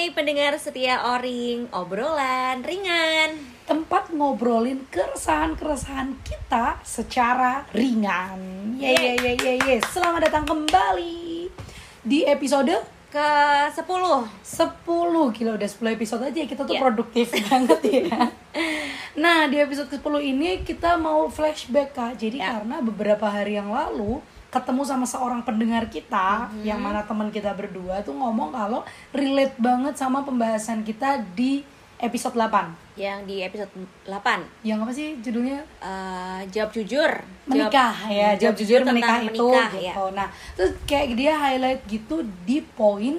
Hai pendengar setia Oring, obrolan ringan. tempat ngobrolin keresahan-keresahan kita secara ringan. Ye ye ye ye ye. Selamat datang kembali di episode Ke 10 10 Gila udah 10 episode aja kita tuh Iya. produktif banget ya Nah di episode ke-10 ini kita mau flashback kak Jadi Ya. karena beberapa hari yang lalu ketemu sama seorang pendengar kita Mhm. Yang mana teman kita berdua tuh ngomong kalau relate banget sama pembahasan kita di episode 8 yang di episode 8 Yang apa sih judulnya? eh, Jawab jujur. menikah Jawab- ya jawab jujur menikah tentang itu menikah, gitu. ya. nah terus kayak dia highlight gitu di poin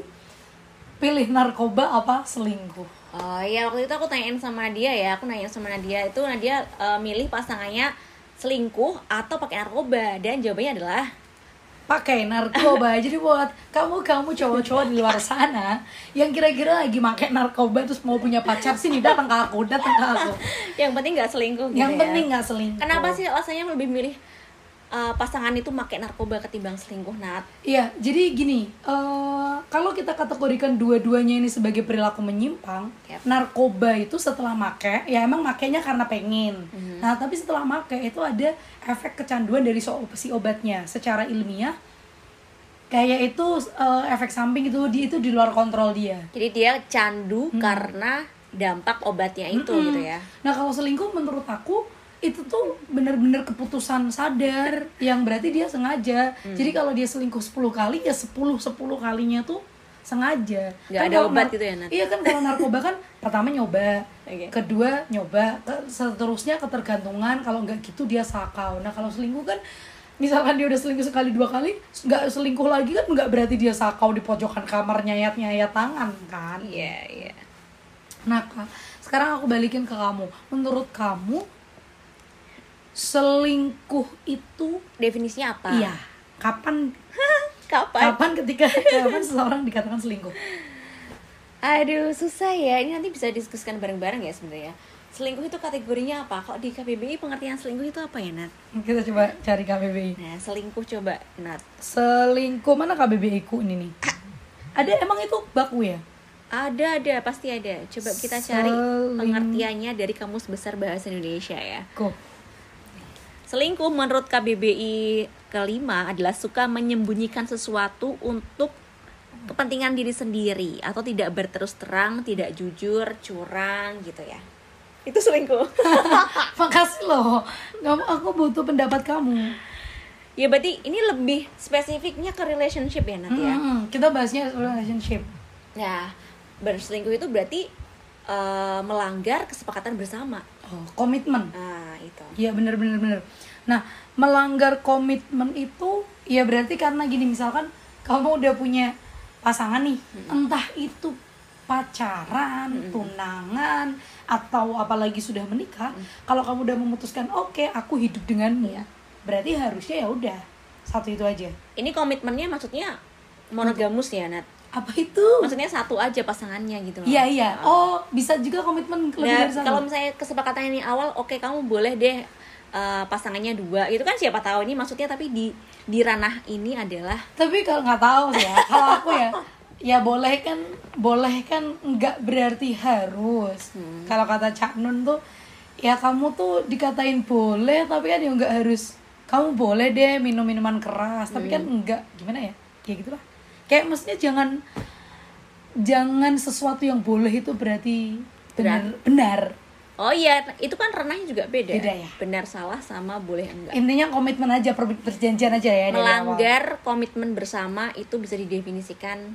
pilih narkoba apa selingkuh Oh iya waktu itu aku tanyain sama Nadia ya, aku nanya sama Nadia itu Nadia eh, milih pasangannya selingkuh atau pakai narkoba dan jawabannya adalah pakai narkoba. Jadi buat kamu kamu cowok-cowok di luar sana yang kira-kira lagi pakai narkoba terus mau punya pacar sini datang ke aku datang ke aku. Yang penting nggak selingkuh gitu yang ya. penting nggak selingkuh. Kenapa sih alasannya lebih milih eh, pasangan itu pakai narkoba ketimbang selingkuh Nat? Iya, jadi gini, eh, kalau kita kategorikan dua-duanya ini sebagai perilaku menyimpang, Yap. narkoba itu setelah make, ya emang makainya karena pengen. Mhm. Nah, tapi setelah make itu ada efek kecanduan dari so- si obatnya. Secara ilmiah, kayak itu eh, efek samping itu di itu di luar kontrol dia. Jadi dia candu karena dampak obatnya itu Mm-mm. gitu ya. Nah, kalau selingkuh menurut aku itu tuh bener-bener keputusan sadar yang berarti dia sengaja. Hmm. Jadi kalau dia selingkuh 10 kali ya 10 10 kalinya tuh sengaja. Nggak ada kalau obat gitu ya, Nat? Iya kan kalau narkoba kan pertama nyoba, Oke. kedua nyoba, seterusnya ketergantungan. Kalau nggak gitu dia sakau. Nah, kalau selingkuh kan misalkan dia udah selingkuh sekali dua kali nggak selingkuh lagi kan nggak berarti dia sakau di pojokan kamar nyayat nyayat tangan kan Iya, iya. Nah, Kak, sekarang aku balikin ke kamu. Menurut kamu selingkuh itu Definisinya apa? iya, kapan Kapan? kapan ketika kapan seseorang dikatakan selingkuh? Aduh, susah ya. Ini nanti bisa diskusikan bareng-bareng ya sebenarnya. Selingkuh itu kategorinya apa? Kok di KBBI pengertian selingkuh itu apa ya, Nat? Kita coba cari KBBI. Nah, selingkuh coba, Nat. Selingkuh mana KBBI ku ini nih? Ada emang itu baku ya? Ada, ada, pasti ada. Coba kita cari Seling- pengertiannya dari Kamus Besar Bahasa Indonesia ya. Kok Selingkuh menurut KBBI kelima adalah suka menyembunyikan sesuatu untuk kepentingan diri sendiri atau tidak berterus terang, tidak jujur, curang gitu ya. Itu selingkuh. makasih loh. Kamu aku butuh pendapat kamu. ya berarti ini lebih spesifiknya ke relationship ya Nat ya. Hmm, kita bahasnya relationship. Nah, berselingkuh itu berarti eh, melanggar kesepakatan bersama. Oh, komitmen. Nah, itu. Iya bener bener bener. Nah melanggar komitmen itu ya berarti karena gini misalkan kamu udah punya pasangan nih, entah itu pacaran, tunangan atau apalagi sudah menikah, kalau kamu udah memutuskan oke aku hidup denganmu, Iya. berarti harusnya ya udah satu itu aja. Ini komitmennya maksudnya monogamus ya Nat. Apa itu? Maksudnya satu aja pasangannya gitu loh. Iya iya. Oh bisa juga komitmen lebih Nah, dari satu. kalau misalnya kesepakatan ini awal, oke kamu boleh deh eh, pasangannya dua. Itu kan siapa tahu ini maksudnya tapi di di ranah ini adalah tapi kalau nggak tahu ya kalau aku ya ya boleh kan boleh kan nggak berarti harus Hmm. kalau kata Cak Nun tuh ya kamu tuh dikatain boleh tapi kan ya nggak harus kamu boleh deh minum minuman keras tapi kan Hmm. enggak gimana ya ya gitulah kayak maksudnya jangan jangan sesuatu yang boleh itu berarti benar benar Oh iya, itu kan ranahnya juga beda. Beda ya? Benar salah sama boleh enggak. intinya komitmen aja per- perjanjian aja ya. Melanggar komitmen bersama itu bisa didefinisikan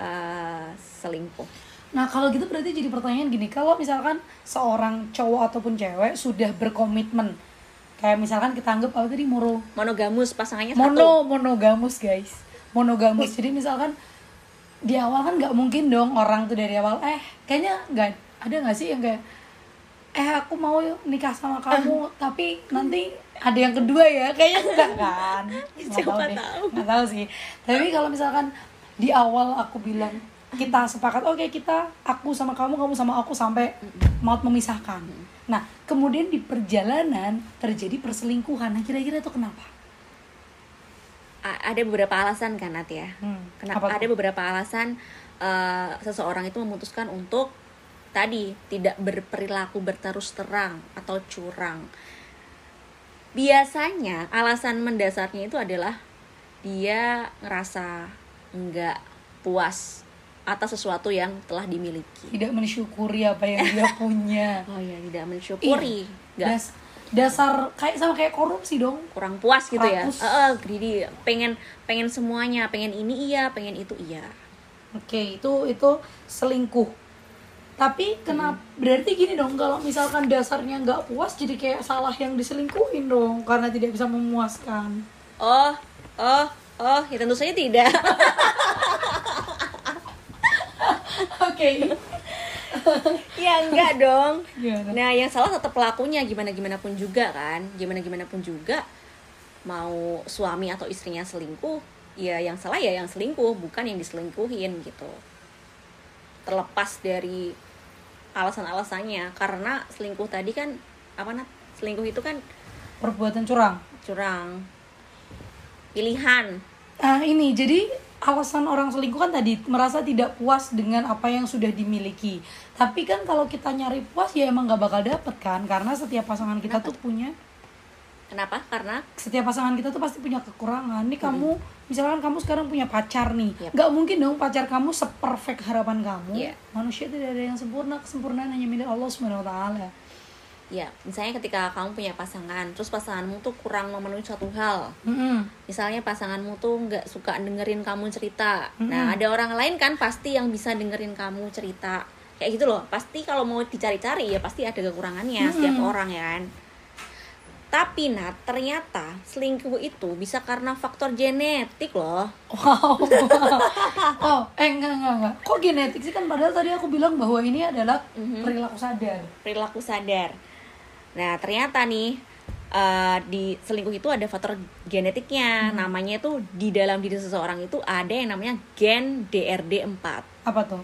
eh, selingkuh. Nah kalau gitu berarti jadi pertanyaan gini, kalau misalkan seorang cowok ataupun cewek sudah berkomitmen, kayak misalkan kita anggap apa tadi moro, Monogamus pasangannya satu. mono monogamus guys, monogamus. Jadi misalkan di awal kan nggak mungkin dong orang tuh dari awal, eh kayaknya nggak ada nggak sih yang kayak, eh aku mau nikah sama kamu, tapi nanti ada yang kedua ya, kayaknya enggak kan? Nggak Siapa deh. tahu. Nggak tahu sih. Tapi kalau misalkan di awal aku bilang kita sepakat oke kita aku sama kamu kamu sama aku sampai maut memisahkan nah kemudian di perjalanan terjadi perselingkuhan nah kira-kira itu kenapa ada beberapa alasan kan Nat ya? Hmm, Kenapa apa ada beberapa alasan eh, seseorang itu memutuskan untuk tadi tidak berperilaku berterus terang atau curang. Biasanya alasan mendasarnya itu adalah dia ngerasa nggak puas atas sesuatu yang telah dimiliki. tidak mensyukuri apa yang dia punya. Oh ya, tidak mensyukuri, Das- dasar kayak sama kayak korupsi dong kurang puas gitu ya. Rakus. Eh, eh, greedy, pengen pengen semuanya, pengen ini iya, pengen itu iya. Oke, itu itu selingkuh. Tapi kenapa berarti gini dong kalau misalkan dasarnya nggak puas jadi kayak salah yang diselingkuhin dong karena tidak bisa memuaskan. Oh, oh, oh, ya tentu saja tidak. Oke. ya enggak dong. Gimana? Nah, yang salah tetap pelakunya gimana gimana pun juga kan. Gimana gimana pun juga mau suami atau istrinya selingkuh, ya yang salah ya yang selingkuh, bukan yang diselingkuhin gitu. Terlepas dari alasan-alasannya karena selingkuh tadi kan apa nat? Selingkuh itu kan Perbuatan curang. curang. Pilihan. Nah, ini jadi alasan orang selingkuh kan tadi merasa tidak puas dengan apa yang sudah dimiliki. Tapi kan kalau kita nyari puas ya emang nggak bakal dapet kan karena setiap pasangan kita tuh punya Kenapa? Karena setiap pasangan kita tuh pasti punya kekurangan. Nih kamu, misalkan kamu sekarang punya pacar nih, Yap. nggak mungkin dong pacar kamu seperfect harapan kamu. Iya. Manusia tidak ada yang sempurna, kesempurnaan hanya milik Allah Subhanahu Wa Taala. Ya, misalnya ketika kamu punya pasangan, terus pasanganmu tuh kurang memenuhi suatu hal, Mm-mm. misalnya pasanganmu tuh nggak suka dengerin kamu cerita Mm-mm. nah ada orang lain kan pasti yang bisa dengerin kamu cerita kayak gitu loh pasti kalau mau dicari-cari ya pasti ada kekurangannya Mm-mm. setiap orang ya kan tapi Nat ternyata selingkuh itu bisa karena faktor genetik loh Wow. oh, eh enggak enggak enggak. Kok genetik sih kan padahal tadi aku bilang bahwa ini adalah Mhm. perilaku sadar. perilaku sadar nah ternyata nih eh, di selingkuh itu ada faktor genetiknya namanya itu di dalam diri seseorang itu ada yang namanya gen DRD4 Apa tuh?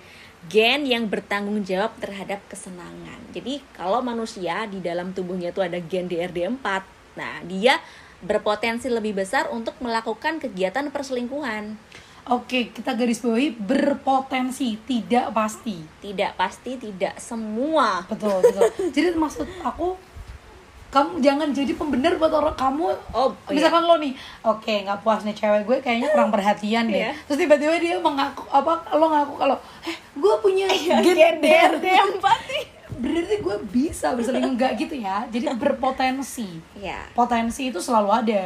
gen yang bertanggung jawab terhadap kesenangan. Jadi kalau manusia di dalam tubuhnya itu ada gen DRD4, nah dia berpotensi lebih besar untuk melakukan kegiatan perselingkuhan. Oke, kita garis bawahi berpotensi, tidak pasti. Tidak pasti tidak semua. Betul, betul. Jadi maksud aku kamu jangan jadi pembenar buat orang kamu Oh, oh misalkan lo nih oke nggak puas nih cewek gue kayaknya kurang perhatian deh Iya. terus tiba-tiba dia mengaku apa lo ngaku kalau eh gue punya Iya, gen gen DRD DRD4 nih. berarti gue bisa berselingkuh nggak gitu ya jadi berpotensi Ya, potensi itu selalu ada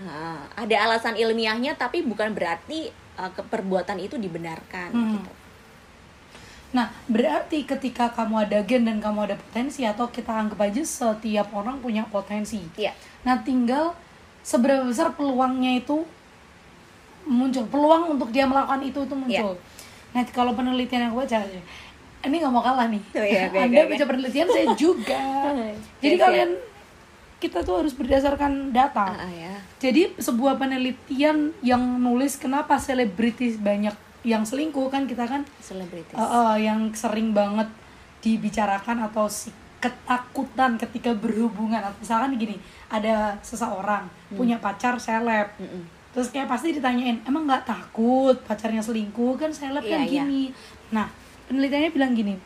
ah, ada alasan ilmiahnya tapi bukan berarti uh, keperbuatan itu dibenarkan Hmm. gitu. Nah, berarti ketika kamu ada gen dan kamu ada potensi atau kita anggap aja setiap orang punya potensi. Iya. Nah, tinggal seberapa besar peluangnya itu muncul. Peluang untuk dia melakukan itu itu muncul. Nah, kalau penelitian yang aku baca ini nggak mau kalah nih. Oh iya, oke, Anda baca penelitian saya juga. Jadi Siap, kalian kita tuh harus berdasarkan data. Ah, ya. Jadi sebuah penelitian yang nulis kenapa selebritis banyak yang selingkuh kan kita kan Selebritis. Uh, uh, yang sering banget dibicarakan atau si ketakutan ketika berhubungan misalkan gini ada seseorang Hmm. punya pacar seleb Mm-mm. terus kayak pasti ditanyain emang nggak takut pacarnya selingkuh kan seleb kan Iya, gini nah penelitiannya bilang gini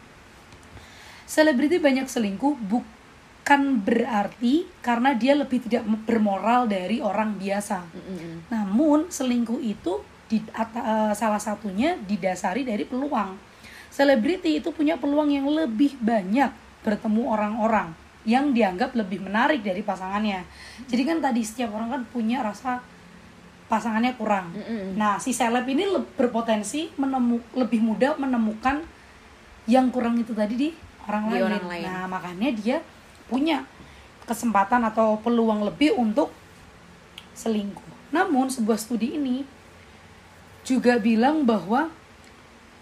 selebriti banyak selingkuh bukan berarti karena dia lebih tidak bermoral dari orang biasa Mm-mm. namun selingkuh itu di eh, salah satunya didasari dari peluang. Selebriti itu punya peluang yang lebih banyak bertemu orang-orang yang dianggap lebih menarik dari pasangannya. Jadi kan tadi setiap orang kan punya rasa pasangannya kurang. Mm-mm. Nah, si seleb ini le- berpotensi menemu lebih mudah menemukan yang kurang itu tadi di orang Di lain. orang lain. Nah, makanya dia punya kesempatan atau peluang lebih untuk selingkuh. Namun sebuah studi ini juga bilang bahwa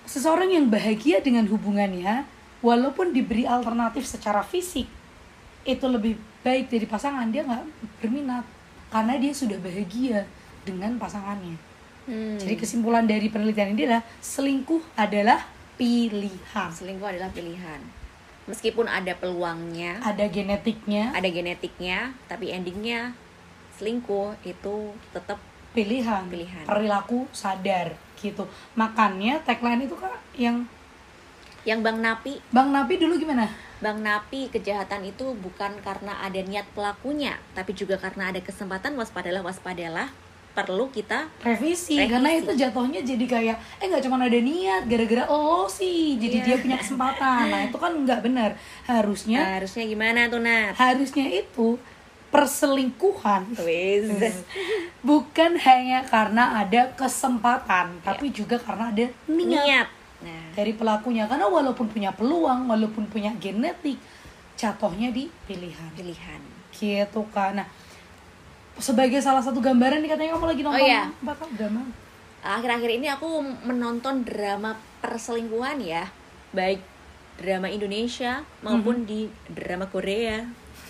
seseorang yang bahagia dengan hubungannya walaupun diberi alternatif secara fisik itu lebih baik dari pasangan dia nggak berminat karena dia sudah bahagia dengan pasangannya. Hmm. Jadi kesimpulan dari penelitian ini adalah selingkuh adalah pilihan. selingkuh adalah pilihan. Meskipun ada peluangnya, Ada genetiknya, ada genetiknya, tapi endingnya selingkuh itu tetap pilihan, Pilihan. perilaku sadar gitu. Makanya tagline itu kak yang Yang Bang Napi Bang Napi dulu gimana? Bang Napi, kejahatan itu bukan karena ada niat pelakunya, tapi juga karena ada kesempatan waspadalah waspadalah perlu kita Revisi, Revisi. karena itu jatuhnya jadi kayak eh nggak cuma ada niat gara-gara lo sih jadi Iya. dia punya kesempatan nah itu kan nggak benar harusnya harusnya gimana tuh Nat? harusnya itu perselingkuhan. Bukan hanya karena ada kesempatan tapi juga karena ada niat. Niat. Nah, dari pelakunya. Karena walaupun punya peluang walaupun punya genetik jatuhnya di pilihan. Pilihan. gitu kan nah sebagai salah satu gambaran nih katanya kamu lagi nonton Oh, iya. drama? Akhir-akhir ini aku menonton drama perselingkuhan ya, baik drama Indonesia maupun di drama Korea.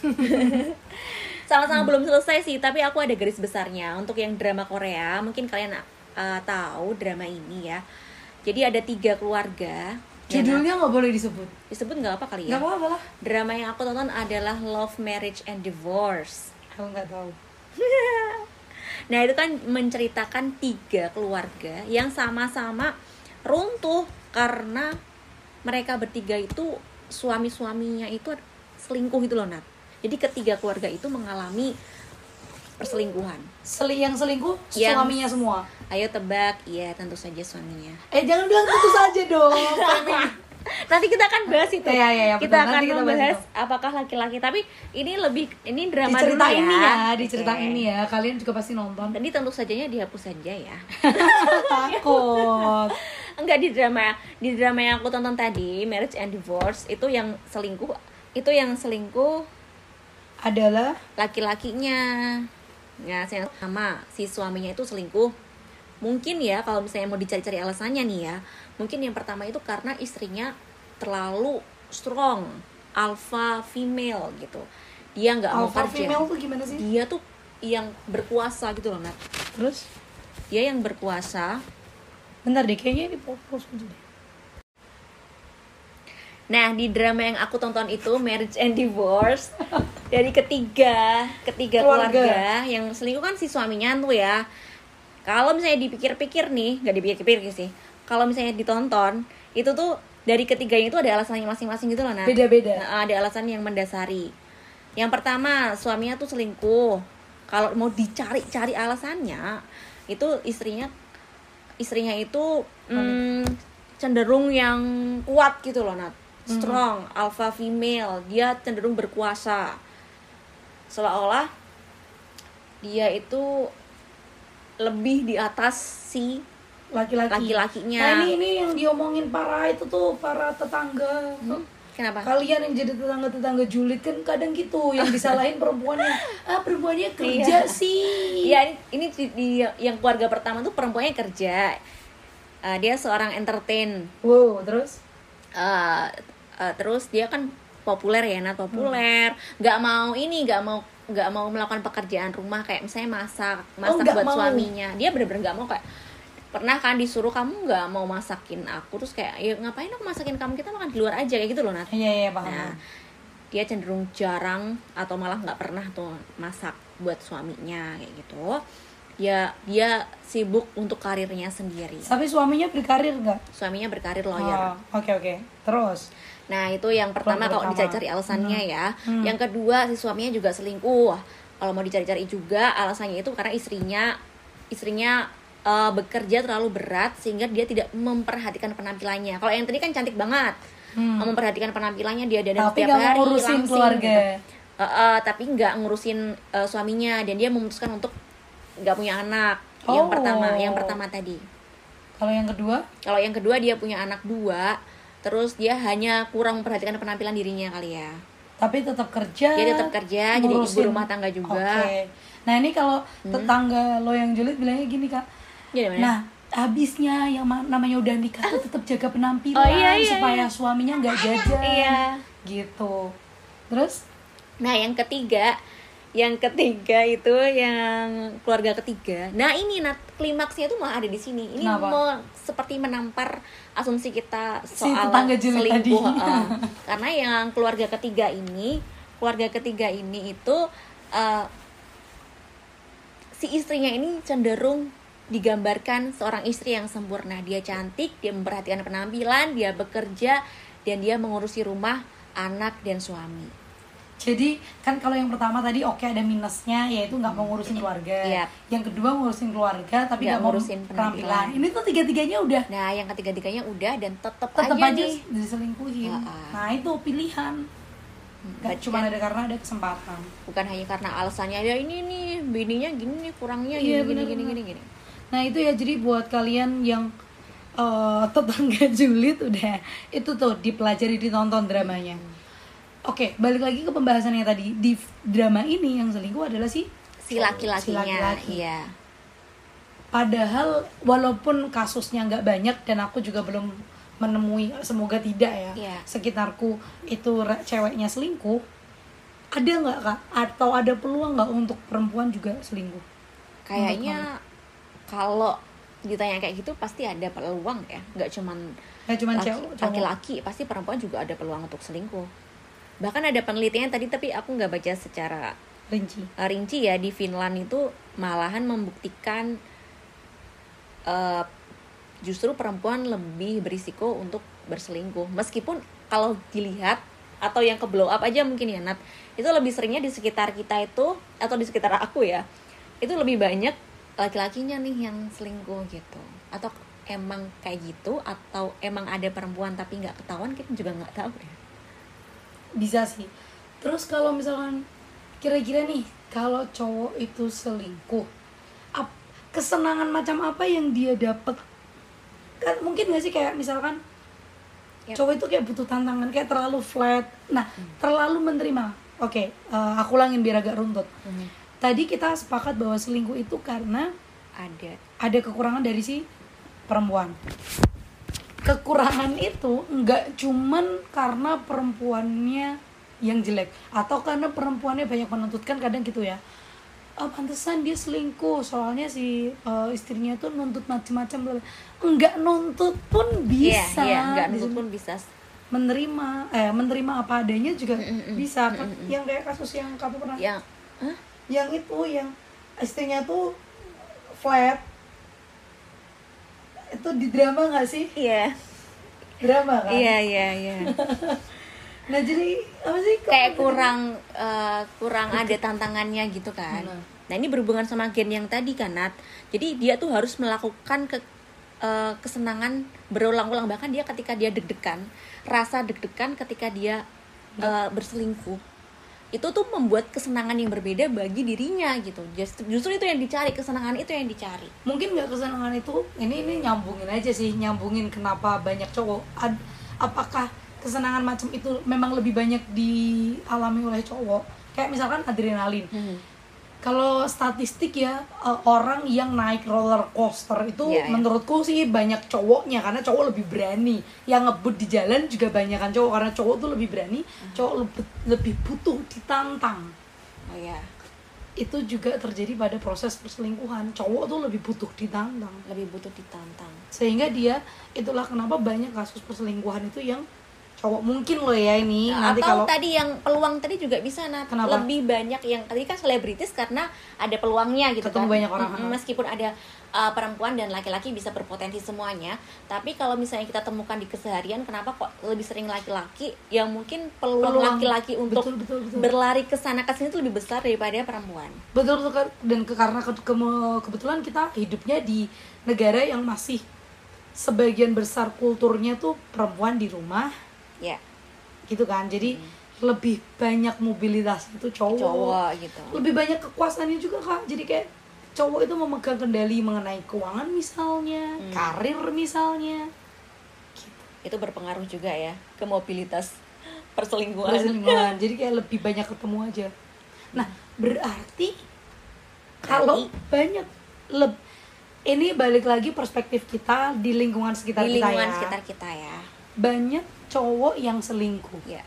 Sama-sama belum selesai sih, tapi aku ada garis besarnya. Untuk yang drama Korea, mungkin kalian uh, tahu drama ini ya. Jadi ada tiga keluarga. Ya, judulnya nggak boleh disebut disebut nggak apa kali ya? nggak apa-apa lah Drama yang aku tonton adalah Love, Marriage, and Divorce. aku nggak tahu Nah itu kan menceritakan tiga keluarga yang sama-sama runtuh karena mereka bertiga itu suami-suaminya itu selingkuh gitu loh Nat. Jadi ketiga keluarga itu mengalami perselingkuhan. Seli yang selingkuh Yang- suaminya semua Ayo tebak, iya tentu saja suaminya. eh jangan bilang tentu saja dong. Nanti kita akan bahas itu. Iya, iya, iya, kita betul. akan Nanti kita bahas membahas itu. apakah laki-laki. Tapi ini lebih ini di drama cerita dulu ya. ini ya di cerita Oke. ini ya kalian juga pasti nonton Tadi tentu sajanya dihapus saja ya. takut enggak di drama di drama yang aku tonton tadi Marriage and Divorce itu yang selingkuh itu yang selingkuh adalah laki-lakinya. Ya sama si suaminya itu selingkuh. Mungkin ya kalau misalnya mau dicari-cari alasannya nih ya mungkin yang pertama itu karena istrinya terlalu strong alpha female gitu. Dia nggak mau alpha kerja. female tuh gimana sih? Dia tuh yang berkuasa gitu loh Nat terus? Dia yang berkuasa. Bentar deh kayaknya ini pause dulu deh Nah, di drama yang aku tonton itu Marriage and Divorce dari ketiga ketiga Keluarga. keluarga, yang selingkuh kan si suaminya tuh ya. Kalau misalnya dipikir-pikir nih, nggak dipikir-pikir sih. Kalau misalnya ditonton, itu tuh dari ketiganya itu ada alasannya masing-masing gitu loh, nah. beda-beda Nah, ada alasan yang mendasari. Yang pertama, suaminya tuh selingkuh. Kalau mau dicari-cari alasannya, itu istrinya istrinya itu mm, cenderung yang kuat gitu loh, Nat. Strong, alpha female, dia cenderung berkuasa. Seolah-olah dia itu lebih di atas si laki-laki laki-lakinya. nah ini ini yang diomongin para itu tuh para tetangga Kenapa? kalian yang jadi tetangga-tetangga julid kan kadang gitu yang disalahin perempuannya ah perempuannya kerja Iya. sih Iya, ini, ini di, di- yang keluarga pertama tuh perempuannya kerja. Eh, dia seorang entertain. wow terus Eh, eh, terus dia kan populer ya, Nat populer. Nggak mau ini, nggak mau nggak mau melakukan pekerjaan rumah kayak misalnya masak, masak Oh, buat mau. suaminya. Dia bener-bener nggak mau kayak pernah kan disuruh kamu nggak mau masakin aku terus kayak ya ngapain aku masakin kamu kita makan di luar aja kayak gitu loh Nat iya iya paham Nah, dia cenderung jarang atau malah nggak pernah tuh masak buat suaminya kayak gitu. Ya dia sibuk untuk karirnya sendiri. tapi suaminya berkarir nggak Suaminya berkarir lawyer. Oh, oke oke terus Nah, itu yang pertama kalau dicari-cari alasannya ya. Hmm. Yang kedua si suaminya juga selingkuh. Kalau mau dicari-cari juga alasannya itu karena istrinya istrinya eh, bekerja terlalu berat sehingga dia tidak memperhatikan penampilannya. Kalau yang tadi kan cantik banget. Hmm. memperhatikan penampilannya dia dan setiap hari ngurusin langsing keluarga gitu. Eh, eh, tapi nggak ngurusin eh, suaminya dan dia memutuskan untuk nggak punya anak yang Oh. pertama yang pertama tadi kalau yang kedua kalau yang kedua dia punya anak dua terus dia hanya kurang memperhatikan penampilan dirinya kali ya. Tapi tetap kerja dia tetap kerja jadi ibu rumah tangga juga. Hmm. Oke. nah ini kalau tetangga lo yang julid bilangnya gini kak. Mana nah habisnya yang ma- namanya udah nikah tuh tetap jaga penampilan Oh, iya, iya, supaya suaminya nggak jajan Iya. gitu. Terus? Nah yang ketiga yang ketiga itu yang keluarga ketiga nah ini nah klimaksnya itu malah ada di sini ini Kenapa? mau seperti menampar asumsi kita Si soal julid selingkuh tadi. heeh. karena yang keluarga ketiga ini keluarga ketiga ini itu eh, si istrinya ini cenderung digambarkan seorang istri yang sempurna. Dia cantik, dia memperhatikan penampilan, dia bekerja, dan dia mengurusi rumah, anak, dan suami. Jadi kan kalau yang pertama tadi oke ada minusnya yaitu nggak mau ngurusin keluarga. Iya. Yang kedua ngurusin keluarga tapi Nggak mau ngurusin penampilan. Ini tuh tiga-tiganya udah Nah, yang ketiga-tiganya udah dan tetep, tetap aja, aja nih. diselingkuhin. Ah, ah. Nah itu pilihan. Gak Berarti cuma ada karena ada kesempatan. bukan hanya karena alasannya ya ini nih bininya gini nih kurangnya Iya, gini, gini, benar, gini benar. gini gini Nah itu ya jadi buat kalian yang eh, tetangga julid udah itu tuh dipelajari ditonton dramanya. Oke balik lagi ke pembahasannya tadi. Di drama ini yang selingkuh adalah si si laki-lakinya Si laki-laki. iya. Padahal walaupun kasusnya nggak banyak dan aku juga belum menemui semoga tidak ya Iya. sekitarku itu ceweknya selingkuh ada nggak kak? Atau ada peluang nggak untuk perempuan juga selingkuh? Kayaknya kalau ditanya kayak gitu pasti ada peluang ya. Nggak cuman cuman laki- laki-laki pasti perempuan juga ada peluang untuk selingkuh bahkan ada penelitian tadi tapi aku nggak baca secara rinci. uh, rinci ya. Di Finland itu malahan membuktikan uh, justru perempuan lebih berisiko untuk berselingkuh. Meskipun kalau dilihat atau yang ke blow up aja mungkin ya Nat. Itu lebih seringnya di sekitar kita itu atau di sekitar aku ya itu lebih banyak laki-lakinya nih yang selingkuh gitu. Atau emang kayak gitu atau emang ada perempuan tapi nggak ketahuan kita juga nggak tahu ya bisa sih. Terus kalau misalkan kira-kira nih kalau cowok itu selingkuh ap- kesenangan macam apa yang dia dapat kan mungkin gak sih kayak misalkan Yap. cowok itu kayak butuh tantangan kayak terlalu flat. Nah terlalu menerima. Oke eh, aku ulangin biar agak runtut. Tadi kita sepakat bahwa selingkuh itu karena ada. ada kekurangan dari si perempuan kekurangan itu nggak cuman karena perempuannya yang jelek atau karena perempuannya banyak menuntut kan kadang gitu ya. Oh, pantesan dia selingkuh soalnya si eh, istrinya tuh nuntut macam-macam bla bla." nggak nuntut pun Iya, bisa. iya, nggak Di- nuntut pun bisa. Menerima eh menerima apa adanya juga Mm, mm, bisa. Mm, yang kayak kasus yang kamu pernah yang Hah? yang itu yang istrinya tuh flat itu di drama nggak sih? Iya. Drama kan? Iya iya iya. Nah jadi apa sih kok- kayak kurang eh, kurang ada tantangannya gitu kan. Benar. nah ini berhubungan sama gen yang tadi kan Nat. Jadi dia tuh harus melakukan ke eh, kesenangan berulang-ulang. Bahkan dia ketika dia deg-degan rasa deg-degan ketika dia eh, berselingkuh itu tuh membuat kesenangan yang berbeda bagi dirinya gitu. Justru, justru itu yang dicari kesenangan itu yang dicari. Mungkin nggak kesenangan itu ini ini nyambungin aja sih nyambungin kenapa banyak cowok. Ad- apakah kesenangan macam itu memang lebih banyak dialami oleh cowok? Kayak misalkan adrenalin kalau statistik ya eh, orang yang naik roller coaster itu Iya, iya. menurutku sih banyak cowoknya karena cowok lebih berani. Yang ngebut di jalan juga banyak kan cowok karena cowok tuh lebih berani cowok lebih, lebih butuh ditantang. Oh ya itu juga terjadi pada proses perselingkuhan. Cowok tuh lebih butuh ditantang. Lebih butuh ditantang. Sehingga dia itulah kenapa banyak kasus perselingkuhan itu yang cowok mungkin loh ya ini nanti atau kalau tadi yang peluang tadi juga bisa nah Kenapa? lebih banyak yang tadi kan selebritis karena ada peluangnya gitu Ketemu kan banyak orang, ha. meskipun ada uh, perempuan dan laki-laki bisa berpotensi semuanya tapi kalau misalnya kita temukan di keseharian kenapa kok lebih sering laki-laki yang mungkin peluang laki-laki untuk Betul, betul, betul. berlari ke sana ke sini itu lebih besar daripada perempuan betul betul Kak. dan ke, karena ke- ke- kebetulan kita hidupnya di negara yang masih sebagian besar kulturnya tuh perempuan di rumah ya gitu kan jadi lebih banyak mobilitas itu cowok, cowok gitu. Lebih banyak kekuasaannya juga kak. Jadi kayak cowok itu memegang kendali mengenai keuangan misalnya Hmm. karir misalnya. Itu berpengaruh juga ya ke mobilitas perselingkuhan. Perselingkuhan. Jadi kayak lebih banyak ketemu aja. Nah berarti kalau banyak leb ini balik lagi perspektif kita di lingkungan sekitar di kita lingkungan ya. sekitar kita ya. Banyak cowok yang selingkuh. Ya.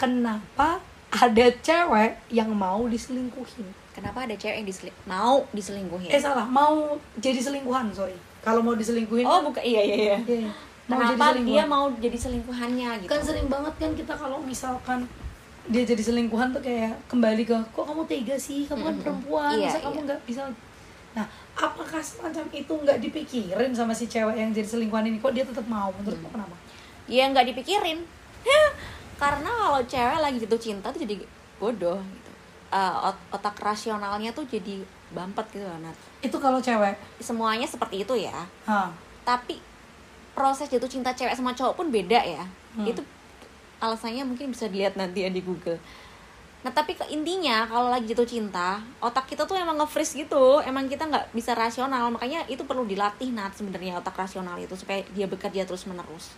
Kenapa ada cewek yang mau diselingkuhin? Kenapa ada cewek yang diseling mau diselingkuhin? Eh salah. Mau jadi selingkuhan sorry. Kalau mau diselingkuhin oh bukan iya iya iya. Iya, mau jadi kenapa selingkuhan. dia mau jadi selingkuhannya gitu? Kan sering banget kan kita kalau misalkan dia jadi selingkuhan tuh kayak kembali ke kok kamu tega sih? Kamu kan perempuan. Iya, masa kamu iya. nggak bisa? Nah apakah semacam itu nggak dipikirin sama si cewek yang jadi selingkuhan ini? Kok dia tetap mau? Menurut Hmm. kenapa ya nggak dipikirin. Karena kalau cewek lagi jatuh cinta tuh jadi bodoh gitu. Eh, ot- otak rasionalnya tuh jadi bampet gitu loh Nat. itu kalau cewek? Semuanya seperti itu ya. Hah. tapi proses jatuh cinta cewek sama cowok pun beda ya. Hmm. itu alasannya mungkin bisa dilihat nanti ya di Google. Nah tapi ke intinya kalau lagi jatuh cinta otak kita tuh emang nge-freeze gitu. Emang kita nggak bisa rasional. Makanya itu perlu dilatih Nat sebenarnya otak rasional itu supaya dia bekerja terus menerus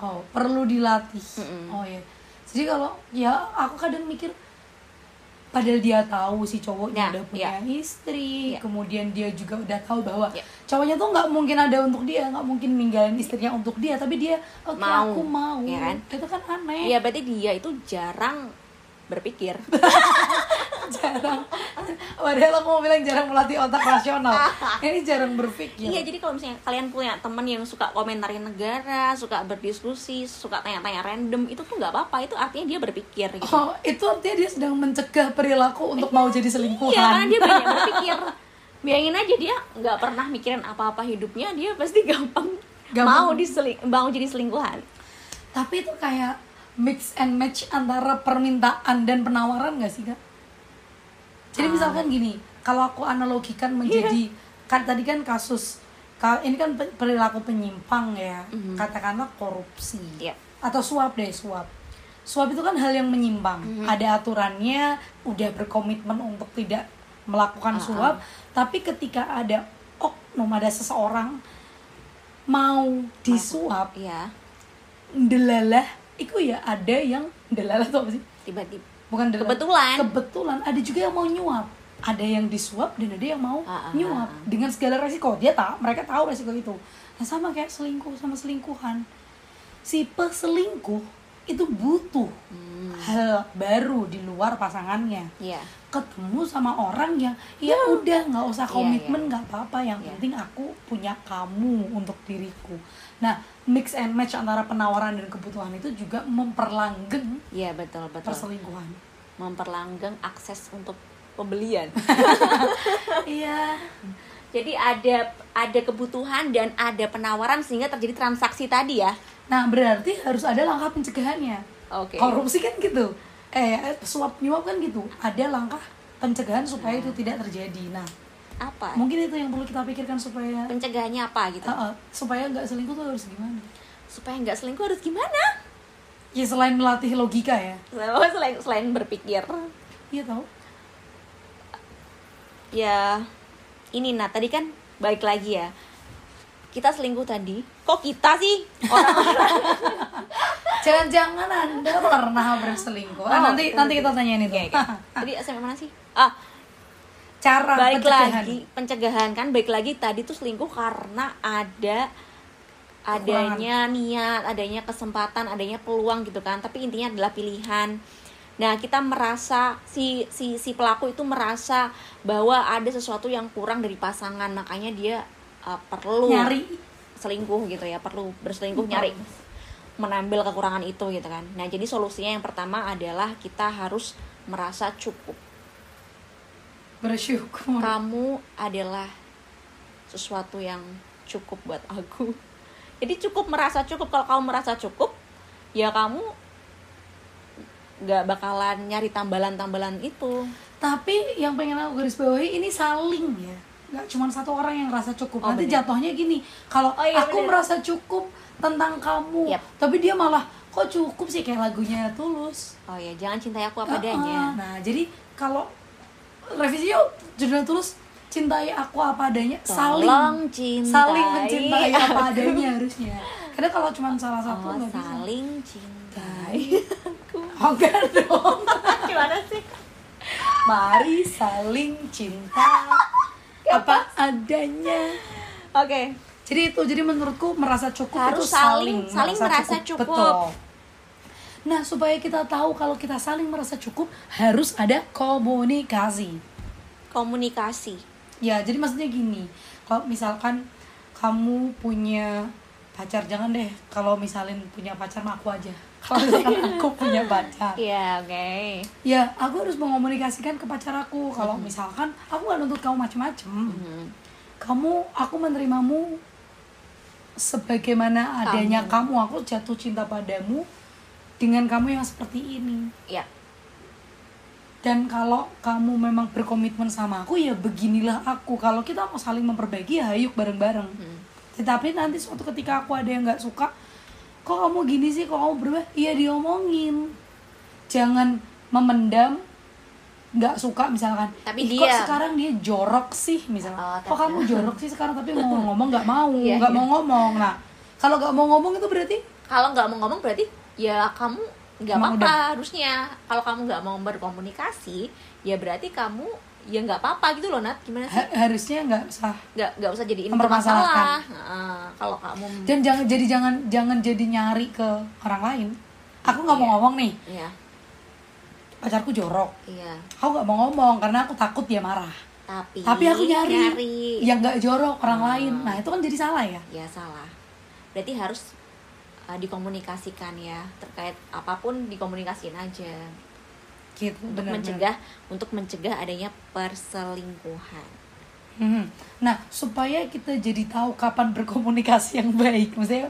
oh perlu dilatih Mm-mm. oh ya jadi kalau ya aku kadang mikir padahal dia tahu si cowoknya Ya, udah punya istri Ya. kemudian dia juga udah tahu bahwa Ya. cowoknya tuh nggak mungkin ada untuk dia nggak mungkin ninggalin istrinya untuk dia tapi dia oke Mau, aku mau ya kan? itu kan aneh ya berarti dia itu jarang berpikir jarang padahal aku mau bilang jarang melatih otak rasional ini jarang berpikir Iya, jadi kalau misalnya kalian punya temen yang suka komentarin negara, suka berdiskusi, suka tanya-tanya random, itu tuh nggak apa-apa. Itu artinya dia berpikir gitu. oh itu artinya dia sedang mencegah perilaku untuk mau jadi selingkuhan Iya, karena dia banyak berpikir. Bayangin aja dia nggak pernah mikirin apa-apa hidupnya, dia pasti gampang, Gampang. mau diseling, mau jadi selingkuhan. tapi itu kayak mix and match antara permintaan dan penawaran gak sih kak? Jadi Ah. misalkan gini, kalau aku analogikan menjadi kan tadi kan kasus ka- ini kan pe- perilaku penyimpang ya, Mhm. katakanlah korupsi Iya. atau suap deh suap. Suap itu kan hal yang menyimpang, Mhm. ada aturannya, udah berkomitmen untuk tidak melakukan Ah, suap, tapi ketika ada oknum ada seseorang mau disuap Iya, delalah itu ya ada yang delalah tuh apa sih? Tiba-tiba. bukan delalah Kebetulan. kebetulan. Ada juga yang mau nyuap. Ada yang disuap dan ada yang mau Ah, ah, nyuap. ah. dengan segala resiko. Dia tak mereka tahu resiko itu. Nah sama kayak selingkuh sama selingkuhan. Si peselingkuh itu butuh Hmm, hal baru di luar pasangannya Iya. ketemu sama orang yang ya udah nggak usah Iya, komitmen iya. nggak apa-apa yang Iya. penting aku punya kamu untuk diriku nah mix and match antara penawaran dan kebutuhan itu juga memperlanggeng Iya, betul, betul. perselingkuhan Memperlanggeng akses untuk pembelian. iya Jadi ada ada kebutuhan dan ada penawaran sehingga terjadi transaksi tadi ya. Nah berarti harus ada langkah pencegahannya Oke. korupsi kan gitu eh suap nyuap kan gitu ada langkah pencegahan supaya itu tidak terjadi nah Apa? mungkin itu yang perlu kita pikirkan supaya Pencegahannya apa gitu? uh, uh, supaya nggak selingkuh tuh harus gimana Supaya nggak selingkuh harus gimana? ya selain melatih logika ya Selain selain berpikir. iya tau Ya ini nah tadi kan balik lagi ya. Kita selingkuh tadi. Kok kita sih? Orang-orang Jangan-jangan Anda pernah berselingkuh. Ah, Oh, nanti nanti kita tanyain itu. Oke. Tadi sampai mana sih? Ah, Cara baik pencegahan. lagi pencegahan kan baik lagi tadi tuh selingkuh karena ada adanya niat, adanya kesempatan, adanya peluang gitu kan. Tapi intinya adalah pilihan. Nah, kita merasa si si si pelaku itu merasa bahwa ada sesuatu yang kurang dari pasangan, makanya dia uh, perlu nyari selingkuh gitu ya, perlu berselingkuh nyari menambil kekurangan itu gitu kan. Nah, jadi solusinya yang pertama adalah kita harus merasa cukup bersyukur. kamu adalah sesuatu yang cukup buat aku jadi cukup merasa cukup kalau kamu merasa cukup ya kamu nggak bakalan nyari tambalan-tambalan itu Tapi yang pengen aku garis bawahi ini saling ya. Nggak cuma satu orang yang merasa cukup. Oh, Nanti bener. jatuhnya gini, kalau Oh, iya, aku bener. merasa cukup tentang kamu, Yap. tapi dia malah kok cukup sih kayak lagunya Tulus. oh ya jangan cintai aku apa adanya Nah, jadi kalau revisi yuk judulnya Tulus cintai aku apa adanya, saling Tolong cintai saling mencintai apa adanya harusnya. Karena kalau cuma salah satu oh, nggak bisa. saling cintai Oh enggak dong. gimana sih Mari saling cinta apa adanya. oke Jadi itu jadi menurutku merasa cukup Harus itu saling- saling merasa cukup. Betul. Nah, supaya kita tahu kalau kita saling merasa cukup harus ada komunikasi. komunikasi Ya, jadi maksudnya gini, kalau misalkan kamu punya pacar jangan deh kalau misalin punya pacar mah aku aja kalau misalkan aku punya pacar Iya, oke. ya aku harus mengomunikasikan ke pacar aku kalau Mm-hmm. misalkan aku nggak nuntut kamu macem-macem Hmm. kamu aku menerimamu sebagaimana adanya kamu. aku jatuh cinta padamu dengan kamu yang seperti ini Iya. dan kalau kamu memang berkomitmen sama aku ya beginilah aku kalau kita mau saling memperbaiki ya ayo bareng-bareng Hmm. tetapi nanti suatu ketika aku ada yang nggak suka kok kamu gini sih? Kok kamu berubah? Iya diomongin. Jangan memendam nggak suka misalkan. Tapi "Ih, kok diam." sekarang dia jorok sih? misalkan. Oh, kok kamu jorok sih sekarang? Tapi mau ngomong nggak mau Iya, nggak iya. mau ngomong. Nah kalau nggak mau ngomong itu berarti? Kalau nggak mau ngomong berarti ya kamu nggak apa-apa harusnya. Kalau kamu nggak mau berkomunikasi, ya berarti kamu ya nggak apa-apa gitu loh Nat. Gimana sih? ha- harusnya nggak usah Nggak nggak usah jadiin Mempermasalahkan. bermasalah. Heeh, kalau kamu dan jangan jadi jangan jangan jadi nyari ke orang lain aku nggak mau Iya. ngomong nih Iya, pacarku jorok iya. aku nggak mau ngomong karena aku takut dia marah Tapi tapi aku nyari, nyari. yang nggak jorok orang Hmm. lain nah itu kan jadi salah ya ya salah berarti harus uh, dikomunikasikan ya terkait apa pun dikomunikasiin aja gitu untuk benar mencegah untuk mencegah adanya perselingkuhan. Mhm. nah supaya kita jadi tahu kapan berkomunikasi yang baik maksudnya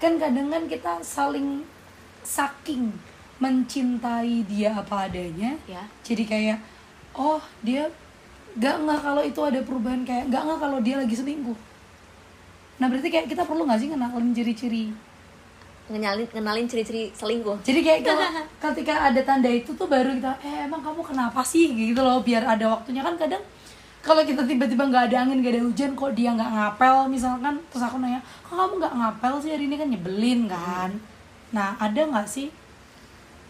kan kadang kan kita saling saking mencintai dia apa adanya ya. jadi kayak oh dia gak nggak kalau itu ada perubahan kayak gak nggak kalau dia lagi selingkuh. Nah berarti kayak kita perlu nggak sih kenalin ciri-ciri ngenalin kenalin ciri-ciri selingkuh. Jadi kayak kalau ketika ada tanda itu tuh baru kita eh emang kamu kenapa sih? gitu loh biar ada waktunya. Kan kadang kalau kita tiba-tiba nggak ada angin nggak ada hujan kok dia nggak ngapel misalkan terus aku nanya kok kamu nggak ngapel sih hari ini? Kan nyebelin kan. Nah ada nggak sih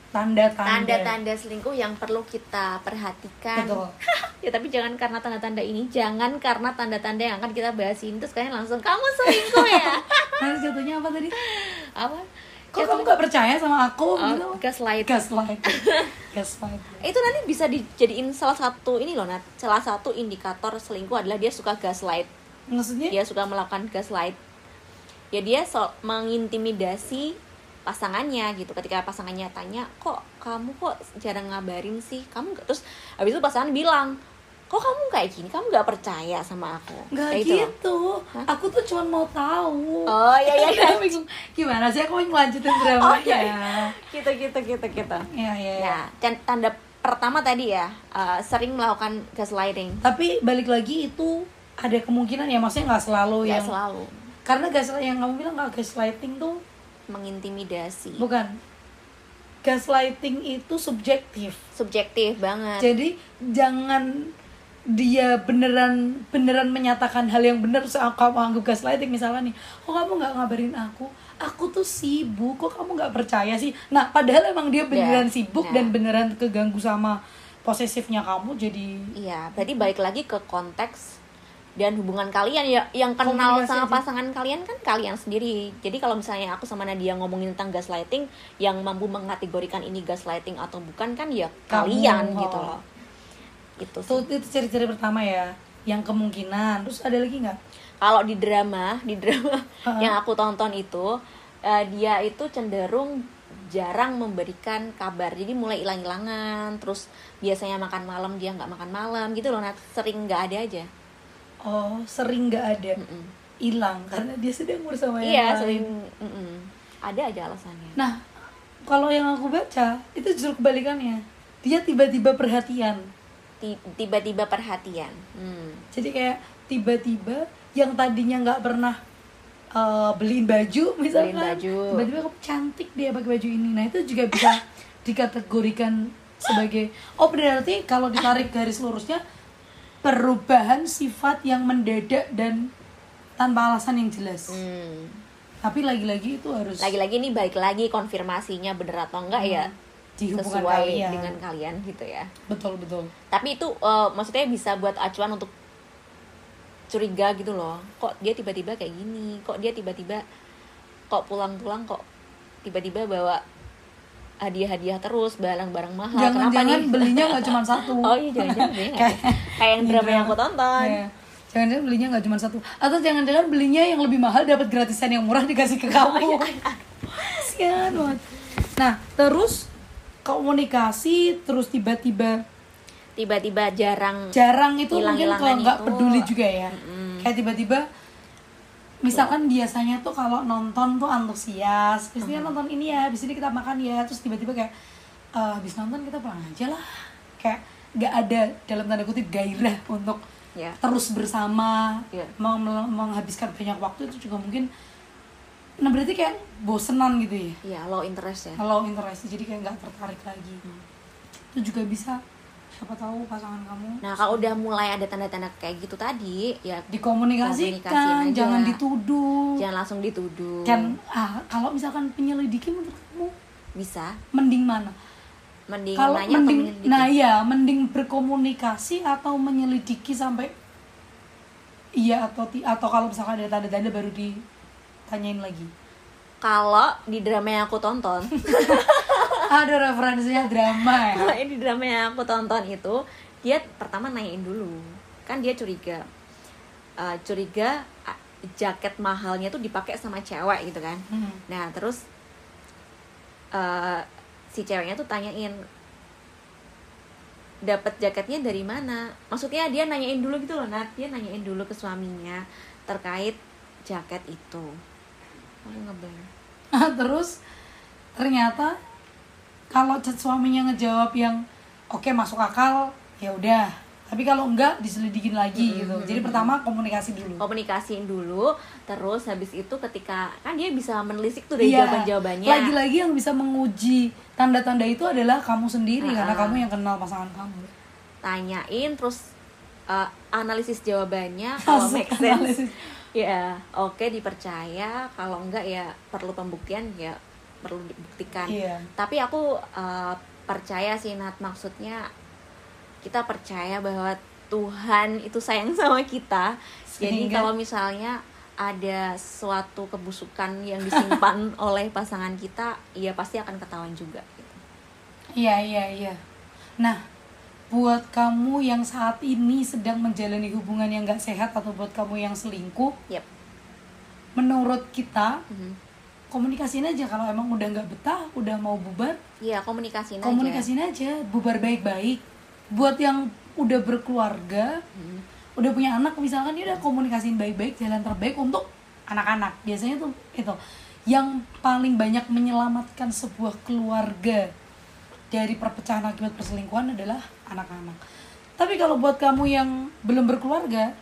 tanda-tanda. Tanda-tanda selingkuh yang perlu kita perhatikan. Betul. Ya tapi jangan karena tanda-tanda ini jangan karena tanda-tanda yang akan kita bahas ini terus kalian langsung kamu selingkuh ya? Nanti jatuhnya apa tadi? Apa? Kok kamu nggak percaya sama aku? Oh, gitu. gaslight gaslight gaslight itu nanti bisa dijadiin salah satu ini loh Nat. Salah satu indikator selingkuh adalah dia suka gaslight. Maksudnya? Dia suka melakukan gaslight. Ya dia so mengintimidasi pasangannya gitu. Ketika pasangannya tanya kok kamu kok jarang ngabarin sih? Kamu nggak? Terus habis itu pasangan bilang kok kamu kayak gini? Kamu nggak percaya sama aku? Nggak Kayak itu loh. gitu. Aku tuh cuma mau tahu. Oh iya iya iya. Bingung, gimana sih aku mau ngelanjutin dramanya Oh, iya, iya. gitu gitu gitu gitu. Ya ya, ya. ya dan tanda pertama tadi ya uh, sering melakukan gaslighting. Tapi balik lagi itu ada kemungkinan ya maksudnya nggak selalu ya yang selalu. Karena gaslight yang kamu bilang kalau gaslighting tuh mengintimidasi. Bukan. Gaslighting itu subjektif. Subjektif banget. Jadi jangan dia beneran beneran menyatakan hal yang benar terus kamu anggap gaslighting misalnya nih kok kamu nggak ngabarin aku? Aku tuh sibuk kok kamu nggak percaya sih? Nah padahal emang dia beneran Ya, sibuk nah. dan beneran keganggu sama posesifnya kamu jadi Iya, berarti balik lagi ke konteks dan hubungan kalian ya yang kenal Komunikasi sama aja. pasangan kalian kan kalian sendiri. Jadi kalau misalnya aku sama Nadia ngomongin tentang gaslighting, yang mampu mengategorikan ini gaslighting atau bukan kan ya Kamu, kalian oh. gitu loh. Itu sih. itu ciri-ciri pertama ya yang kemungkinan terus ada lagi nggak Kalau di drama, di drama Ha-ha. yang aku tonton itu eh, dia itu cenderung jarang memberikan kabar. Jadi mulai hilang-hilangan, terus biasanya makan malam dia nggak makan malam gitu loh. Nah, sering nggak ada aja. Oh sering nggak ada hilang karena dia sedang bersama yang Iya, lain. sering mm-mm. ada aja alasannya. nah kalau yang aku baca itu justru kebalikannya dia tiba-tiba perhatian Ti- Tiba-tiba perhatian. Hmm. jadi kayak tiba-tiba yang tadinya nggak pernah uh, beliin baju misalkan Beliin baju. tiba-tiba kok cantik dia pakai baju ini nah itu juga bisa dikategorikan sebagai oh berarti kalau ditarik garis lurusnya perubahan sifat yang mendadak dan tanpa alasan yang jelas Hmm. tapi lagi-lagi itu harus Lagi-lagi nih balik lagi konfirmasinya bener atau enggak ya di hubungan sesuai kalian. dengan kalian gitu ya. betul betul Tapi itu eh, maksudnya bisa buat acuan untuk curiga gitu loh. Kok dia tiba-tiba kayak gini? Kok dia tiba-tiba kok pulang-pulang kok tiba-tiba bawa hadiah-hadiah terus barang-barang mahal. Kenapa jangan-jangan nih? belinya nggak cuma satu Oh iya jangan-jangan Kayak- kayak yang drama yang aku tonton. Iya. jangan-jangan belinya nggak cuma satu atau jangan-jangan belinya yang lebih mahal dapat gratisan yang murah dikasih ke kamu Kasian banget nah terus komunikasi terus tiba-tiba tiba-tiba jarang jarang itu mungkin kalau nggak peduli juga ya Mm-mm. kayak tiba-tiba misalkan biasanya tuh kalau nonton tuh antusias habis ini nonton ini ya habis ini kita makan ya terus tiba-tiba kayak "Eh, habis nonton kita pulang aja lah. Kayak nggak ada dalam tanda kutip gairah untuk ya. terus bersama Iya. meng- meng- menghabiskan banyak waktu itu juga mungkin nah berarti kayak bosenan gitu ya? Ya low interest ya. Kalau interest jadi kayak nggak tertarik lagi. Hmm. itu juga bisa siapa tahu pasangan kamu. Nah kalau udah mulai ada tanda-tanda kayak gitu tadi ya dikomunikasikan jangan dituduh. Jangan langsung dituduh. Kan ah, kalau misalkan penyelidiki menurut kamu bisa. mending mana? Mending kalau nanya atau mending menyelidiki? nah iya mending berkomunikasi atau menyelidiki sampai iya atau ti- atau kalau misalkan ada tanda-tanda baru ditanyain lagi. Kalau di drama yang aku tonton ada referensinya drama ya? Kalau ini drama yang aku tonton itu dia pertama nanyain dulu. Kan dia curiga. Eh, curiga jaket mahalnya tuh dipakai sama cewek gitu kan. Hmm. nah terus eh, si ceweknya tuh tanyain dapat jaketnya dari mana? Maksudnya dia nanyain dulu gitu loh Nat. Dia nanyain dulu ke suaminya terkait jaket itu. Aku terus ternyata kalau suaminya ngejawab yang oke masuk akal ya udah. Tapi kalau enggak diselidikin lagi gitu. Jadi pertama komunikasi dulu. Komunikasiin dulu terus habis itu ketika kan dia bisa menelisik tuh dari Iya. jawaban jawabannya lagi-lagi yang bisa menguji tanda-tanda itu adalah kamu sendiri Ah. karena kamu yang kenal pasangan kamu. Tanyain terus uh, analisis jawabannya kalau make sense. analisis. ya oke dipercaya. Kalau enggak ya perlu pembuktian ya perlu dibuktikan iya tapi aku uh, percaya sih Nat maksudnya kita percaya bahwa Tuhan itu sayang sama kita jadi Sehingga- kalau misalnya ada suatu kebusukan yang disimpan oleh pasangan kita ya pasti akan ketahuan juga gitu. iya iya iya nah buat kamu yang saat ini sedang menjalani hubungan yang gak sehat atau buat kamu yang selingkuh Yep. menurut kita Mhm. Komunikasiin aja. Kalau emang udah nggak betah udah mau bubar Iya komunikasiin aja. komunikasiin aja. Bubar baik-baik. Buat yang udah berkeluarga Mhm. udah punya anak misalkan dia udah komunikasiin baik-baik jalan terbaik untuk anak-anak. Biasanya tuh itu. Yang paling banyak menyelamatkan sebuah keluarga dari perpecahan akibat perselingkuhan adalah anak-anak. Tapi kalau buat kamu yang belum berkeluarga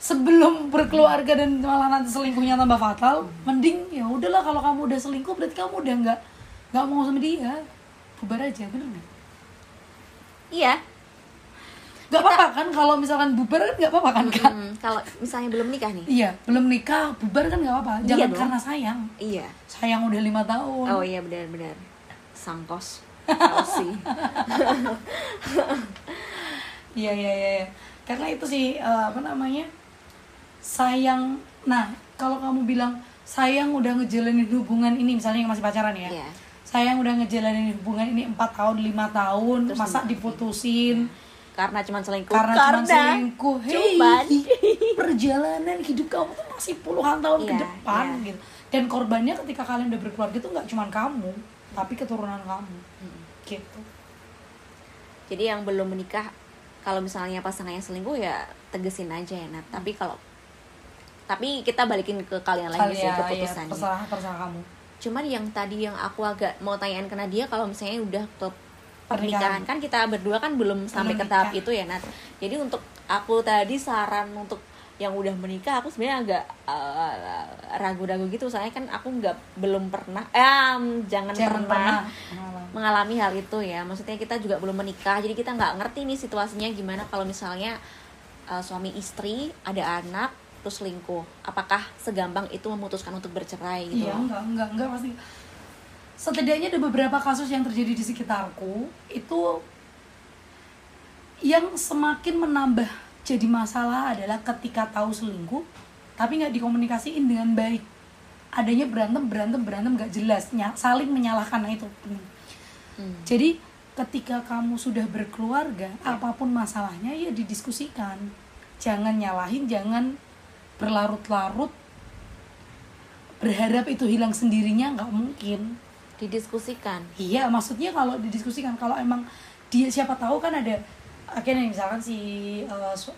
sebelum berkeluarga dan malah nanti selingkuhnya tambah fatal mending ya udahlah kalau kamu udah selingkuh berarti kamu udah nggak nggak mau sama dia bubar aja bener nggak Iya. nggak apa-apa kan kalau misalkan bubar kan nggak apa-apa kan kak Hmm, kalau misalnya belum nikah nih. Iya, belum nikah, bubar kan nggak apa-apa. Iya Jangan dong. karena sayang. Iya. Sayang udah lima tahun. Oh iya benar-benar. Sangkos. Kelsey. Iya, iya, iya. iya. Karena itu sih eh, apa namanya? Sayang. Nah, kalau kamu bilang sayang udah ngejalanin hubungan ini, misalnya yang masih pacaran ya. Iya. Sayang udah ngejalanin hubungan ini empat tahun, lima tahun, Terus masa diputusin Karena cuma selingkuh. karena, cuma selingkuh. Hey, cuman. perjalanan hidup kamu tuh masih puluhan tahun ke Iya, depan iya. gitu. Dan korbannya ketika kalian udah berkeluarga itu nggak cuma kamu, tapi keturunan kamu. Hmm. Gitu. Jadi yang belum menikah kalau misalnya pasangannya selingkuh ya tegesin aja ya Nat. Tapi kalau tapi kita balikin ke kalian lagi sih ya, keputusannya. terserah terserah kamu. Cuman yang tadi yang aku agak mau tanyain ke Nadia kalau misalnya udah ke Pernikahan. pernikahan kan kita berdua kan belum sampai ke tahap itu ya Nat. Jadi untuk aku tadi saran untuk yang udah menikah aku sebenarnya agak eh, ragu-ragu gitu soalnya kan aku nggak belum pernah eh jangan, Jangan pernah, pernah. mengalami hal itu ya maksudnya kita juga belum menikah jadi kita nggak ngerti nih situasinya gimana kalau misalnya eh, suami istri ada anak terus selingkuh apakah segampang itu memutuskan untuk bercerai gitu Iya, enggak, enggak, enggak pasti. Setidaknya ada beberapa kasus yang terjadi di sekitarku itu yang semakin menambah jadi masalah adalah ketika tahu selingkuh tapi nggak dikomunikasiin dengan baik. Adanya berantem, berantem, berantem nggak jelas, saling menyalahkan nah itu. Hmm. Jadi ketika kamu sudah berkeluarga, apa pun masalahnya ya didiskusikan. jangan nyalahin jangan berlarut-larut berharap itu hilang sendirinya nggak mungkin. Didiskusikan. Iya maksudnya kalau didiskusikan kalau emang dia siapa tahu kan ada akhirnya misalkan si su-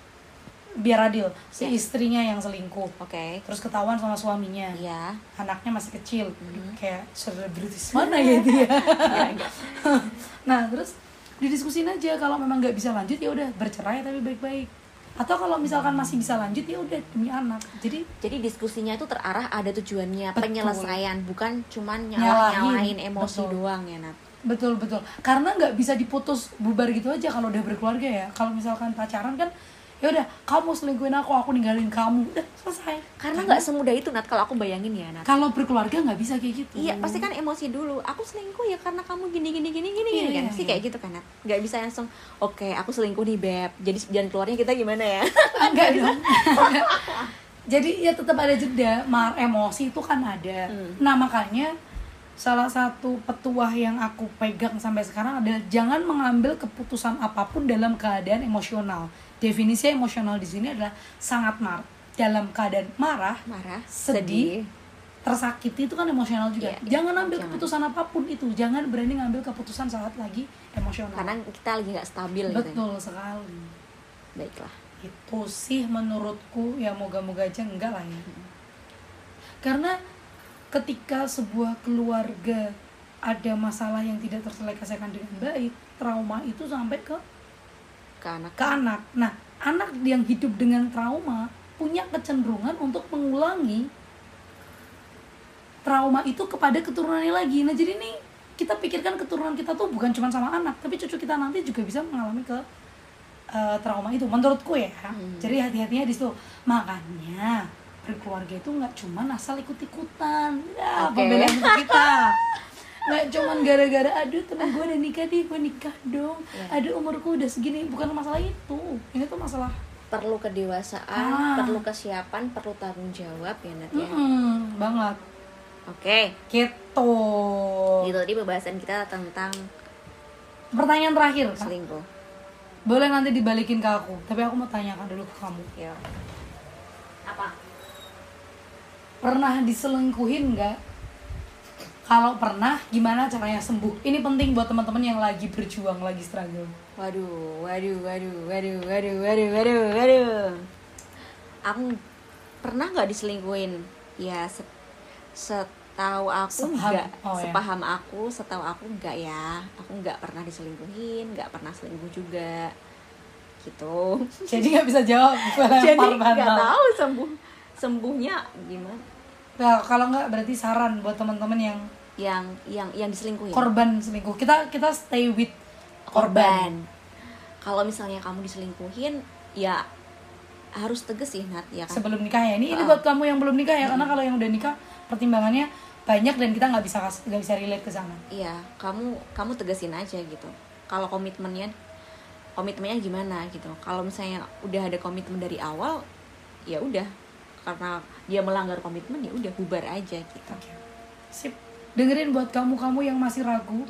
biar adil si Ya. istrinya yang selingkuh. Oke. Terus ketahuan sama suaminya. Iya. Anaknya masih kecil. Mhm. kayak selebritis. Mana ya? dia Iya, iya. nah terus didiskusin aja kalau memang nggak bisa lanjut ya udah bercerai tapi baik-baik atau kalau misalkan masih bisa lanjut ya udah demi anak jadi jadi diskusinya itu terarah ada tujuannya Betul. penyelesaian bukan cuman Nyalahin. nyalah nyalahin emosi Betul. doang ya Nat betul betul karena nggak bisa diputus bubar gitu aja kalau udah berkeluarga ya kalau misalkan pacaran kan ya udah kamu selingkuhin aku aku ninggalin kamu udah selesai karena nggak semudah itu Nat kalau aku bayangin ya Nat kalau berkeluarga nggak bisa kayak gitu Iya pasti kan emosi dulu. Aku selingkuh ya karena kamu gini gini gini gini Iya, gini kan. iya, Pasti iya. kayak gitu kan. Nat. Nggak bisa langsung oke aku selingkuh nih beb. Jadi jalan keluarnya kita gimana ya? enggak dong jadi ya tetap ada jeda mar emosi itu kan ada Hmm. nah makanya salah satu petuah yang aku pegang sampai sekarang adalah jangan mengambil keputusan apa pun dalam keadaan emosional definisi emosional di sini adalah sangat mar dalam keadaan marah Marah, Sedih. tersakiti itu kan emosional juga Iya, jangan ambil jangan. keputusan apa pun itu jangan berani ngambil keputusan saat lagi emosional Karena kita lagi nggak stabil gitu. ya. betul sekali Baiklah. itu sih menurutku ya moga-moga aja enggak lah ya karena ketika sebuah keluarga ada masalah yang tidak terselesaikan dengan baik trauma itu sampai ke Ke anak. ke anak. Nah anak yang hidup dengan trauma punya kecenderungan untuk mengulangi trauma itu kepada keturunannya lagi. Nah jadi nih kita pikirkan keturunan kita tuh bukan cuma sama anak tapi cucu kita nanti juga bisa mengalami ke eh, trauma itu menurutku ya. Hmm. jadi hati-hatinya di situ. Makanya berkeluarga itu nggak cuma asal ikut-ikutan. Ya untuk kita nggak cuman gara-gara aduh temen gue udah nikah nih gue nikah dong Iya. aduh umurku udah segini bukan masalah itu ini tuh masalah Perlu kedewasaan, Ah. perlu kesiapan, perlu tanggung jawab ya Nat ya. Mm-mm, banget Oke. gitu Itu tadi pembahasan kita tentang pertanyaan terakhir selingkuh. boleh nanti dibalikin ke aku tapi aku mau tanyakan dulu ke kamu Yo. Apa? pernah diselingkuhin nggak kalau pernah gimana caranya sembuh ini penting buat teman-teman yang lagi berjuang lagi struggle Waduh, waduh, waduh, waduh, waduh, waduh, waduh, waduh. Aku pernah nggak diselingkuhin? Ya, se setahu aku Sepaham. nggak, Oh, ya. sepaham aku, setahu aku nggak ya. Aku nggak pernah diselingkuhin, nggak pernah selingkuh juga, gitu. jadi nggak bisa jawab Jadi nggak tahu sembuh sembuhnya gimana. Nah, kalau nggak berarti saran buat teman-teman yang Yang yang yang diselingkuhin. korban selingkuh kita kita stay with korban korban. Kalau misalnya kamu diselingkuhin, ya harus tegas sih Nat ya kan. sebelum nikah ya ini ini Ah. buat kamu yang belum nikah ya karena kalau yang udah nikah pertimbangannya banyak dan kita nggak bisa nggak bisa relate ke sana Iya, kamu kamu tegesin aja gitu. Kalau komitmennya komitmennya gimana gitu. Kalau misalnya udah ada komitmen dari awal, ya udah karena dia melanggar komitmen ya udah bubar aja gitu. Oke. sip dengerin buat kamu kamu yang masih ragu.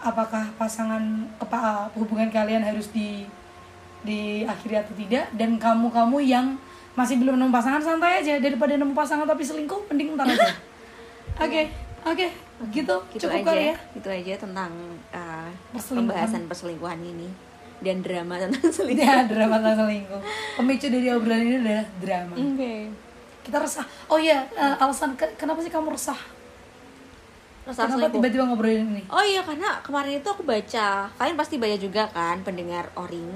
Apakah pasangan apa hubungan kalian harus di diakhiri atau tidak. Dan kamu-kamu yang masih belum nemu pasangan santai aja. Daripada nemu pasangan tapi selingkuh mending ntar aja. Oke oke. Gitu, Gitu cukup aja, kali ya. gitu aja tentang uh, Perselingkuhan. pembahasan perselingkuhan ini. Dan drama tentang selingkuh. ya drama tentang selingkuh. Pemicu dari obrolan ini adalah drama. Oke. kita resah. Oh iya eh, alasan ke- kenapa sih kamu resah Rasa kenapa tiba-tiba ngobrolin ini Oh iya karena kemarin itu aku baca, kalian pasti baca juga kan pendengar Oring.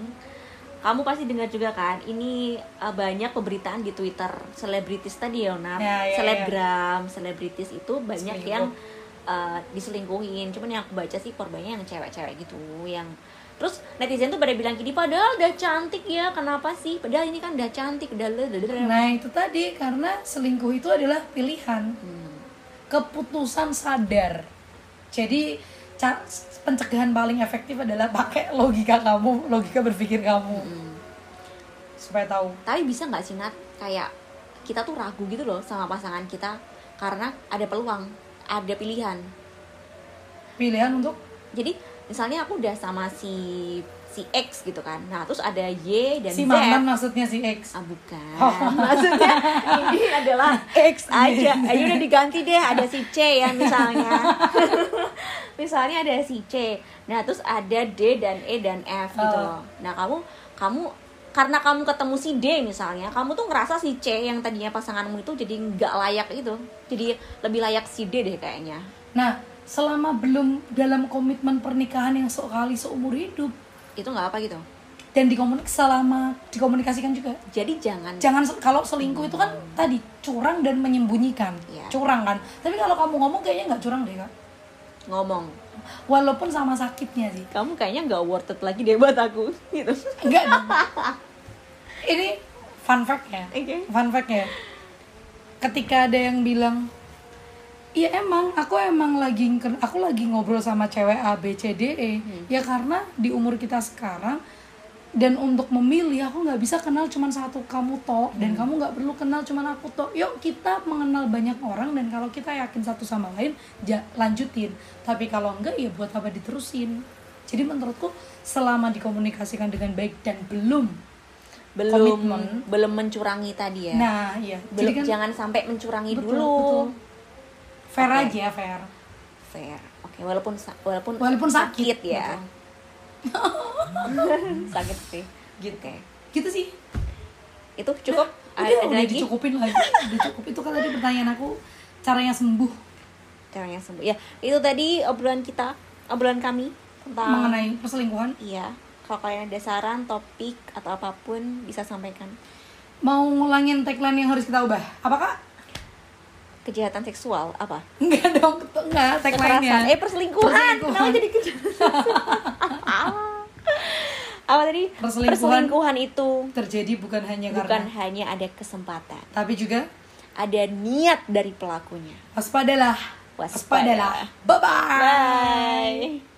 Kamu pasti dengar juga kan, ini uh, banyak pemberitaan di Twitter selebritis tadi ya. Ya, ya, Selebgram, selebritis itu banyak Selingkuh. yang uh, diselingkuhin. Cuman yang aku baca sih korbannya yang cewek-cewek gitu, yang Terus netizen tuh pada bilang gini, padahal udah cantik ya, kenapa sih? Padahal ini kan udah cantik, udah nah itu tadi karena selingkuh itu adalah pilihan Hmm. Keputusan sadar. Jadi pencegahan paling efektif adalah pakai logika kamu, logika berpikir kamu Hmm. supaya tahu. Tapi bisa nggak sih Nat kayak kita tuh ragu gitu loh sama pasangan kita karena ada peluang, ada pilihan. Pilihan untuk Jadi misalnya aku udah sama si si X gitu kan nah terus ada Y dan si Z mantan maksudnya si X Ah bukan. Oh. Maksudnya ini adalah X aja. Ayo udah diganti deh ada si C ya misalnya. misalnya ada si C. Nah, terus ada D dan E dan F gitu Oh. loh. Nah, kamu kamu karena kamu ketemu si D misalnya, kamu tuh ngerasa si C yang tadinya pasanganmu itu jadi nggak layak itu. Jadi lebih layak si D deh kayaknya. nah selama belum dalam komitmen pernikahan yang sekali seumur hidup Itu nggak apa gitu. dan dikomunik selama dikomunikasikan juga Jadi jangan jangan kalau selingkuh itu kan tadi curang dan menyembunyikan Iya. curang kan tapi kalau kamu ngomong kayaknya nggak curang deh kak ngomong. walaupun sama sakitnya sih Kamu kayaknya nggak worth it lagi deh buat aku gitu. enggak ini fun fact ya Oke. fun fact ya ketika ada yang bilang Iya emang, aku emang lagi aku lagi ngobrol sama cewek A B C D E. Ya karena di umur kita sekarang dan untuk memilih aku nggak bisa kenal cuma satu kamu toh dan kamu nggak perlu kenal cuma aku toh. Yuk kita mengenal banyak orang dan kalau kita yakin satu sama lain ja, lanjutin. Tapi kalau enggak ya buat apa diterusin. Jadi menurutku selama dikomunikasikan dengan baik dan belum belum Komitmen. belum mencurangi tadi ya. Nah, iya. belum Jadi kan jangan sampai mencurangi Betul, dulu. betul. Fair Oke. aja, fair. Fair. Oke, walaupun sa- walaupun Walaupun sakit, ya. sakit sih. Gitu. Oke. Gitu sih. Itu cukup. Udah, ada, ada udah lagi dicukupin lagi. udah cukup. Itu kan tadi pertanyaan aku caranya sembuh caranya sembuh. Ya, itu tadi obrolan kita, obrolan kami tentang mengenai perselingkuhan. Iya. Kalau kalian ada saran, topik atau apa pun bisa sampaikan. Mau ngulangin tagline yang harus kita ubah? Apakah? Kejahatan seksual apa? Enggak dong, enggak tagline-nya. Eh perselingkuhan. Perselingkuhan. Kenapa jadi kejahatan? apa tadi? Perselingkuhan. Perselingkuhan itu Terjadi bukan hanya bukan karena hanya ada kesempatan, tapi juga ada niat dari pelakunya. waspadalah. Waspada. Waspadalah. Bye-bye. Bye.